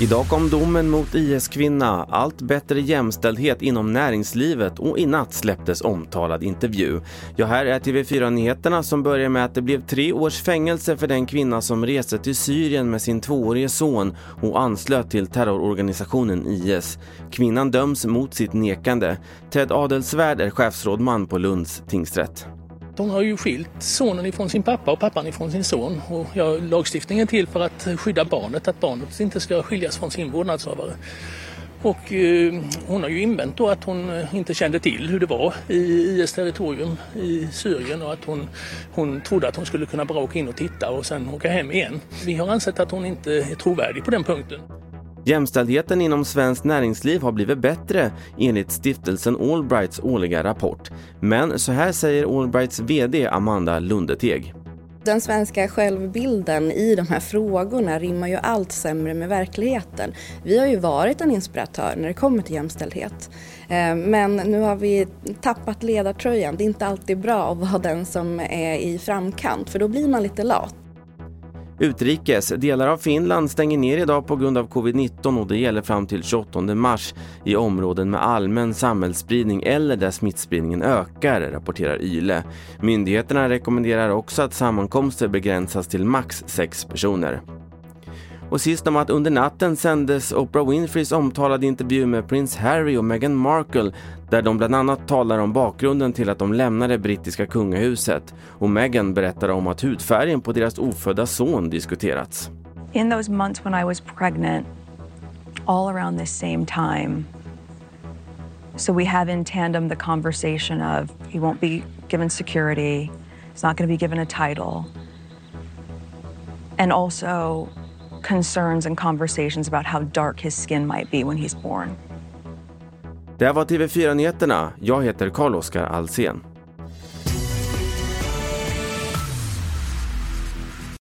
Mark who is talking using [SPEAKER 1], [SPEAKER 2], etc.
[SPEAKER 1] Idag kom domen mot IS-kvinna, allt bättre jämställdhet inom näringslivet och i natt släpptes omtalad intervju. Ja, här är TV4-nyheterna som börjar med att det blev tre års fängelse för den kvinna som reste till Syrien med sin tvåårige son och anslöt till terrororganisationen IS. Kvinnan döms mot sitt nekande. Ted Adelsvärd är chefsrådman på Lunds tingsrätt.
[SPEAKER 2] Hon har ju skilt sonen ifrån sin pappa och pappan ifrån sin son. Och ja, lagstiftningen är till för att skydda barnet, att barnet inte ska skiljas från sin vårdnadshavare. Och eh, hon har ju invänt då att hon eh, inte kände till hur det var i IS territorium i Syrien och att hon, hon trodde att hon skulle kunna bara åka in och titta och sen åka hem igen. Vi har ansett att hon inte är trovärdig på den punkten.
[SPEAKER 1] Jämställdheten inom svenskt näringsliv har blivit bättre enligt stiftelsen Allbrights årliga rapport. Men så här säger Allbrights VD Amanda Lundeteg.
[SPEAKER 3] Den svenska självbilden i de här frågorna rimmar ju allt sämre med verkligheten. Vi har ju varit en inspiratör när det kommer till jämställdhet. Eh, men nu har vi tappat ledartröjan. Det är inte alltid bra att vara den som är i framkant för då blir man lite lat.
[SPEAKER 1] Utrikes. Delar av Finland stänger ner idag på grund av covid-19 och det gäller fram till 28 mars i områden med allmän samhällsspridning eller där smittspridningen ökar, rapporterar YLE. Myndigheterna rekommenderar också att sammankomster begränsas till max sex personer. Och sist om att under natten sändes Oprah Winfreys omtalade intervju med prins Harry och Meghan Markle där de bland annat talar om bakgrunden till att de lämnade brittiska kungahuset. Och Meghan berättar om att hudfärgen på deras ofödda son diskuterats.
[SPEAKER 4] In those months when I was pregnant, all around this same time, so we have in tandem the conversation of he won't be given security, he's not going to be given a title, and also concerns and conversations about how dark his skin might be when he's born.
[SPEAKER 1] Det här var TV4 Nyheterna. Jag heter Carl-Oskar Alsen.